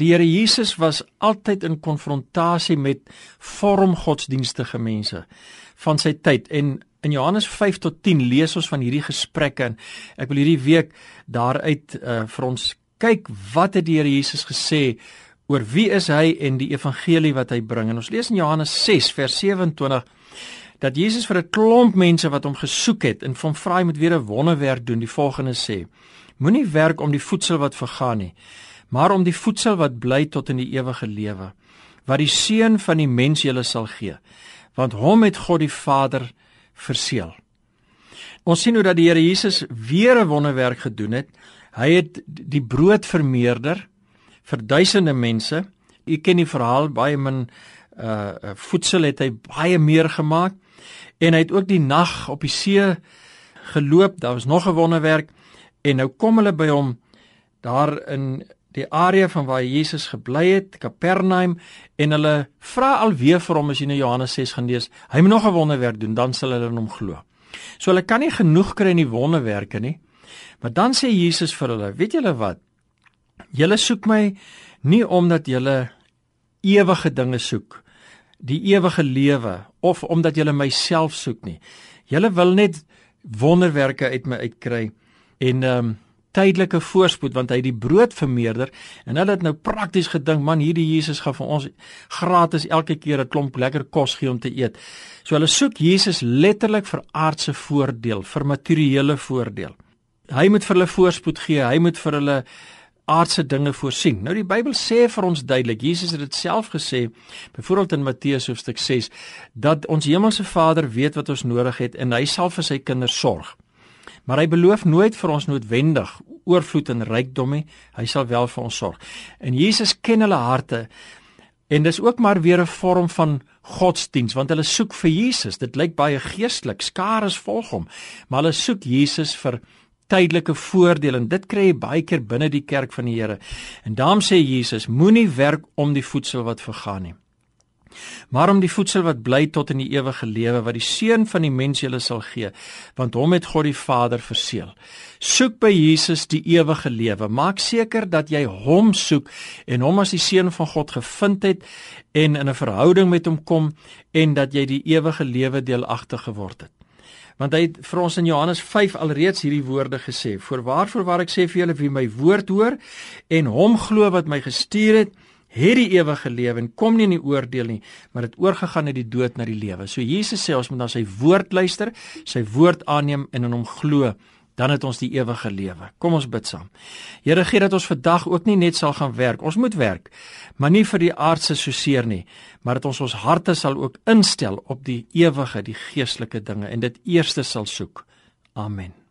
Die Here Jesus was altyd in konfrontasie met vormgodsdienstige mense van sy tyd. En in Johannes 5 tot 10 lees ons van hierdie gesprekke en ek wil hierdie week daaruit uh, vir ons kyk wat het die Here Jesus gesê oor wie is hy en die evangelie wat hy bring. En ons lees in Johannes 6 vers 27 dat Jesus vir 'n klomp mense wat hom gesoek het en van vra hy moet weer 'n wonderwerk doen. Die volgende sê moenie werk om die voedsel wat vergaan nie maar om die voedsel wat bly tot in die ewige lewe wat die seun van die mens julle sal gee want hom het God die Vader verseël. Ons sien hoe dat die Here Jesus weer 'n wonderwerk gedoen het. Hy het die brood vermeerder vir duisende mense. U ken die verhaal baie min uh voedsel het hy baie meer gemaak en hy het ook die nag op die see geloop. Daar was nog 'n wonderwerk. En nou kom hulle by hom daar in die area van waar Jesus gebly het, Kapernaum, en hulle vra alweer vir hom as jy nou Johannes 6 gaan lees, hy moet nog 'n wonderwerk doen, dan sal hulle in hom glo. So hulle kan nie genoeg kry in die wonderwerke nie. Maar dan sê Jesus vir hulle, weet julle wat? Julle soek my nie omdat julle ewige dinge soek, die ewige lewe of omdat julle myself soek nie. Julle wil net wonderwerke uit my uitkry en ehm um, tydelike voorspoed want hy het die brood vermeerder en hulle het nou prakties gedink man hierdie Jesus gaan vir ons gratis elke keer 'n klomp lekker kos gee om te eet. So hulle soek Jesus letterlik vir aardse voordeel, vir materiële voordeel. Hy moet vir hulle voorspoed gee, hy moet vir hulle aardse dinge voorsien. Nou die Bybel sê vir ons duidelik, Jesus het dit self gesê, byvoorbeeld in Matteus hoofstuk 6, dat ons hemelse Vader weet wat ons nodig het en hy sal vir sy kinders sorg. Maar hy beloof nooit vir ons noodwendig oorvloed en rykdom nie. Hy sal wel vir ons sorg. En Jesus ken hulle harte. En dis ook maar weer 'n vorm van godsdiens want hulle soek vir Jesus. Dit lyk baie geestelik. Skare is volg hom, maar hulle soek Jesus vir tydelike voordele en dit kry jy baie keer binne die kerk van die Here. En daarom sê Jesus, moenie werk om die voedsel wat vergaan nie maar om die voedsel wat bly tot in die ewige lewe wat die seun van die mens julle sal gee want hom het God die Vader verseël. Soek by Jesus die ewige lewe. Maak seker dat jy hom soek en hom as die seun van God gevind het en in 'n verhouding met hom kom en dat jy die ewige lewe deelagtig geword het. Want hy het vir ons in Johannes 5 alreeds hierdie woorde gesê voorwaar voorwaar ek sê vir julle wie my woord hoor en hom glo wat my gestuur het het die ewige lewe en kom nie in die oordeel nie, maar het oorgegaan uit die dood na die lewe. So Jesus sê ons moet na sy woord luister, sy woord aanneem en in hom glo, dan het ons die ewige lewe. Kom ons bid saam. Here gee dat ons vandag ook nie net sal gaan werk. Ons moet werk, maar nie vir die aardse soseer nie, maar dat ons ons harte sal ook instel op die ewige, die geestelike dinge en dit eerste sal soek. Amen.